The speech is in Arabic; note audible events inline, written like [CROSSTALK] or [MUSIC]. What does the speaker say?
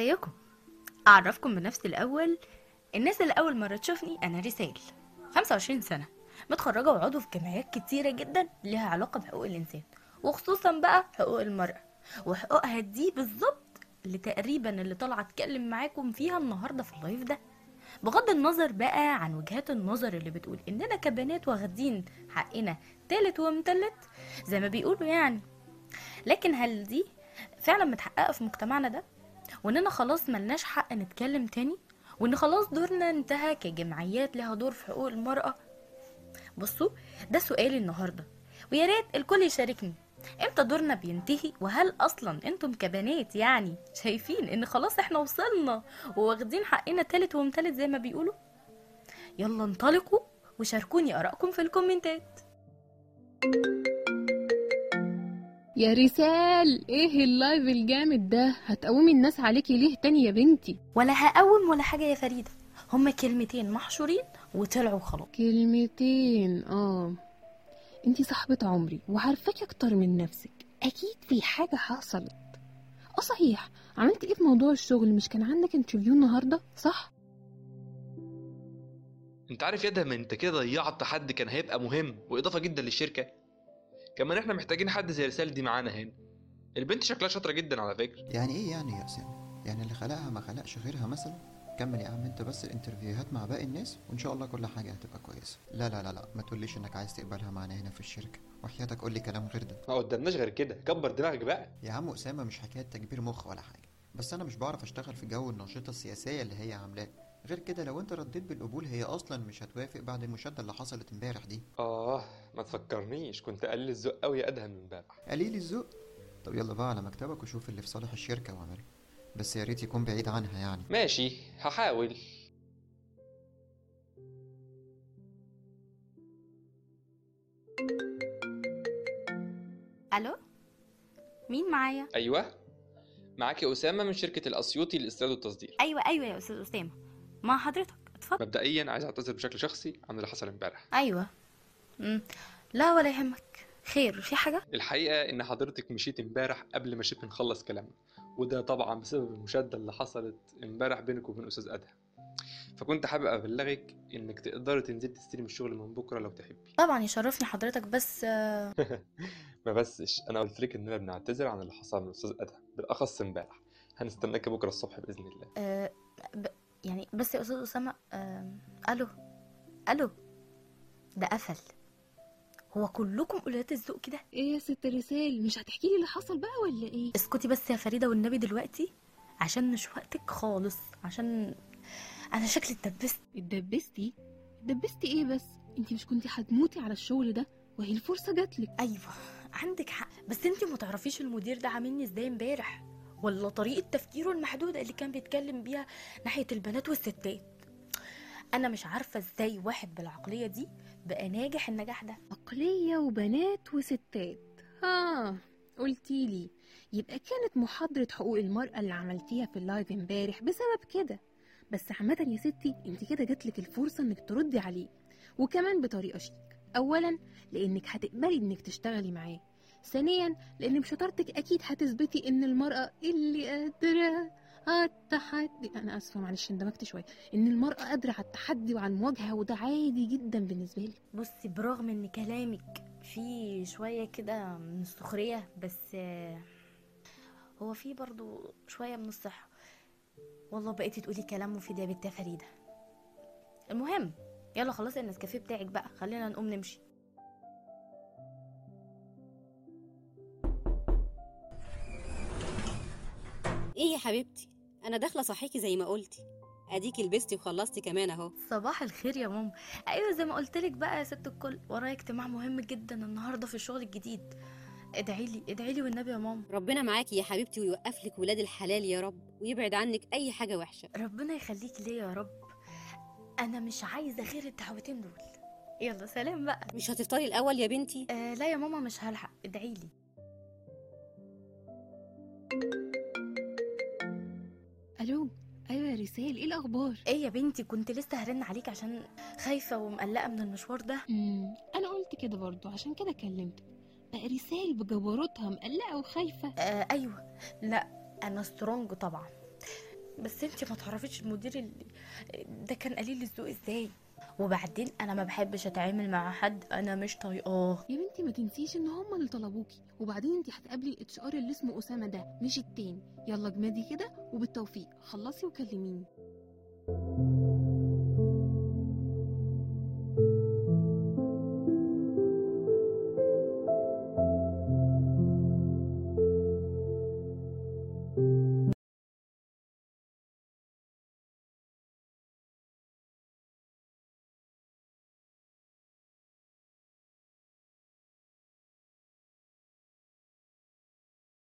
ازيكم أعرفكم بنفسي الأول. الناس اللي أول مرة تشوفني أنا رسال 25 سنة. متخرجة وعضو في جمعيات كتيرة جدا ليها علاقة بحقوق الإنسان وخصوصا بقى حقوق المرأة. وحقوقها دي بالظبط اللي تقريبا اللي طالعة أتكلم معاكم فيها النهارده في اللايف ده. بغض النظر بقى عن وجهات النظر اللي بتقول اننا كبنات واخدين حقنا تالت ومتلت زي ما بيقولوا يعني. لكن هل دي فعلا متحققة في مجتمعنا ده؟ واننا خلاص ملناش حق نتكلم تاني وإن خلاص دورنا انتهى كجمعيات لها دور في حقوق المرأة. بصوا ده سؤالي النهاردة ويا ريت الكل يشاركني. إمتى دورنا بينتهي؟ وهل أصلا أنتم كبنات يعني شايفين إن خلاص إحنا وصلنا وواخدين حقنا تالت ومتلت زي ما بيقولوا؟ يلا انطلقوا وشاركوني آرائكم في الكومنتات. يا رسال إيه ال live الجامد ده؟ هتقومي الناس عليكي ليه تاني يا بنتي؟ ولا هقوم ولا حاجة يا فريدة. هما كلمتين محشورين وطلعوا خلاص. كلمتين آه. أنتي صاحبة عمري وعارفاكي أكتر من نفسك. أكيد في حاجة حصلت. آه صحيح عملت إيه في موضوع الشغل؟ مش كان عندك interview النهاردة؟ صح؟ أنت عارف يا ما أنت كده ضيعت حد كان هيبقى مهم وإضافة جدا للشركة. كمان إحنا محتاجين حد زي رسالة دي معانا هنا. البنت شكلها شاطرة جدا على فكرة. يعني إيه يعني يا أسامة؟ يعني اللي خلقها ما خلقش غيرها مثلا؟ كمل يا عم أنت بس ال interview هات مع باقي الناس وإن شاء الله كل حاجة هتبقى كويسة. لا لا لا لا ما تقوليش إنك عايز تقبلها معانا هنا في الشركة. وحياتك قول لي كلام غير ده. ما قدامناش غير كده. كبر دماغك بقى. يا عم أسامة مش حكاية تكبير مخ ولا حاجة. بس أنا مش بعرف أشتغل في جو الناشطة السياسية اللي هي عاملاه غير كده لو انت رديت بالقبول هي أصلا مش هتوافق بعد المشادة اللي حصلت امبارح دي. آه ما تفكرنيش كنت قليل الذوق قوي يا أدهم من امبارح. قليل الذوق؟ طب يلا بقى على مكتبك وشوف اللي في صالح الشركة واعمله. بس يا ريت يكون بعيد عنها يعني. ماشي هحاول. ألو؟ مين معايا؟ أيوه معاكي أسامة من شركة الأسيوطي للاستيراد والتصدير. أيوه أيوه يا أستاذ أسامة. مع حضرتك. اتفضل. مبدئيا عايز أعتذر بشكل شخصي عن اللي حصل امبارح. أيوه. مم. لا ولا يهمك. خير. في حاجة؟ الحقيقة إن حضرتك مشيت امبارح قبل ما شبه نخلص كلامنا وده طبعا بسبب المشادة اللي حصلت امبارح بينك وبين أستاذ أدهم. فكنت حابب أبلغك إنك تقدري تنزلي تستلمي الشغل من بكرة لو تحبي. طبعا يشرفني حضرتك بس آه، [LAUGHS] ما بسش. أنا قلت لك إننا بنعتذر عن اللي حصل من أستاذ أدهم بالأخص امبارح. هنستناك بكرة الصبح بإذن الله. آه، ب... يعني بس يا أستاذ أسامة آه، ألو ألو ده قفل. هو كلكم قلات الذوق كده؟ إيه يا ست رسال مش هتحكي لي اللي حصل بقى ولا إيه؟ اسكتي بس يا فريدة والنبي دلوقتي عشان مش وقتك خالص عشان أنا شكلي اتدبست. اتدبستي؟ اتدبستي إيه بس؟ أنتي مش كنتي هتموتي على الشغل ده؟ وهي الفرصة جاتلك. أيوه عندك حق. بس أنتي ما تعرفيش المدير ده عاملني إزاي إمبارح؟ ولا طريقة تفكيره المحدودة اللي كان بيتكلم بيها ناحية البنات والستات. أنا مش عارفة إزاي واحد بالعقلية دي بقى ناجح النجاح ده. عقلية وبنات وستات. ها قلتيلي يبقى كانت محاضرة حقوق المرأة اللي عملتيها في اللايف امبارح بسبب كده. بس عامة يا ستي انت كده جاتلك الفرصة إنك تردي عليه وكمان بطريقة شيك. اولا لأنك هتقبلي إنك تشتغلي معاه. ثانيا لأن بشطارتك أكيد هتثبتي إن المرأة اللي قادرة على التحدي أنا آسفة معلش اندمجت شوية. إن المرأة قادرة على التحدي وعلى المواجهة وده عادي جدا بالنسبة لي. بصي برغم إن كلامك فيه شوية كده من السخرية بس آه، هو فيه برضو شوية من الصحة. والله بقيتي تقولي كلام مفيد يا بنت فريدة. المهم يلا خلاص النسكافيه بتاعك بقى. خلينا نقوم نمشي. إيه يا حبيبتي؟ أنا داخلة صحيكي زي ما قلتي. اديكي لبستي وخلصتي كمان اهو. صباح الخير يا ماما. أيوه زي ما قلت لك بقى يا ست الكل ورايا اجتماع مهم جدا النهارده في الشغل الجديد. ادعي لي ادعي لي والنبي يا ماما. ربنا معاكي يا حبيبتي ويوقف لك ولاد الحلال يا رب ويبعد عنك أي حاجة وحشة. ربنا يخليكي ليا يا رب. أنا مش عايزة غير الدعوتين دول. يلا سلام بقى. مش هتفطري الأول يا بنتي؟ آه لا يا ماما مش هلحق. ادعي لي. ألو؟ أيوه يا رسال إيه الأخبار؟ إيه يا بنتي كنت لسه هرن عليك عشان خايفة ومقلقة من المشوار ده. امم أنا قلت كده برضو عشان كده كلمتك بقى رسال بجبروتها مقلقة وخايفة. آه أيوه. لا أنا سترونج طبعا. بس انت ما تعرفيش المدير اللي ده كان قليل الذوق إزاي؟ وبعدين أنا ما بحبش أتعامل مع حد أنا مش طايقاه. يا بنتي ما تنسيش إن هم اللي طلبوكي وبعدين انت هتقابلي ال HR اللي اسمه أسامة ده مش التاني. يلا جمادي كده وبالتوفيق خلصي وكلميني.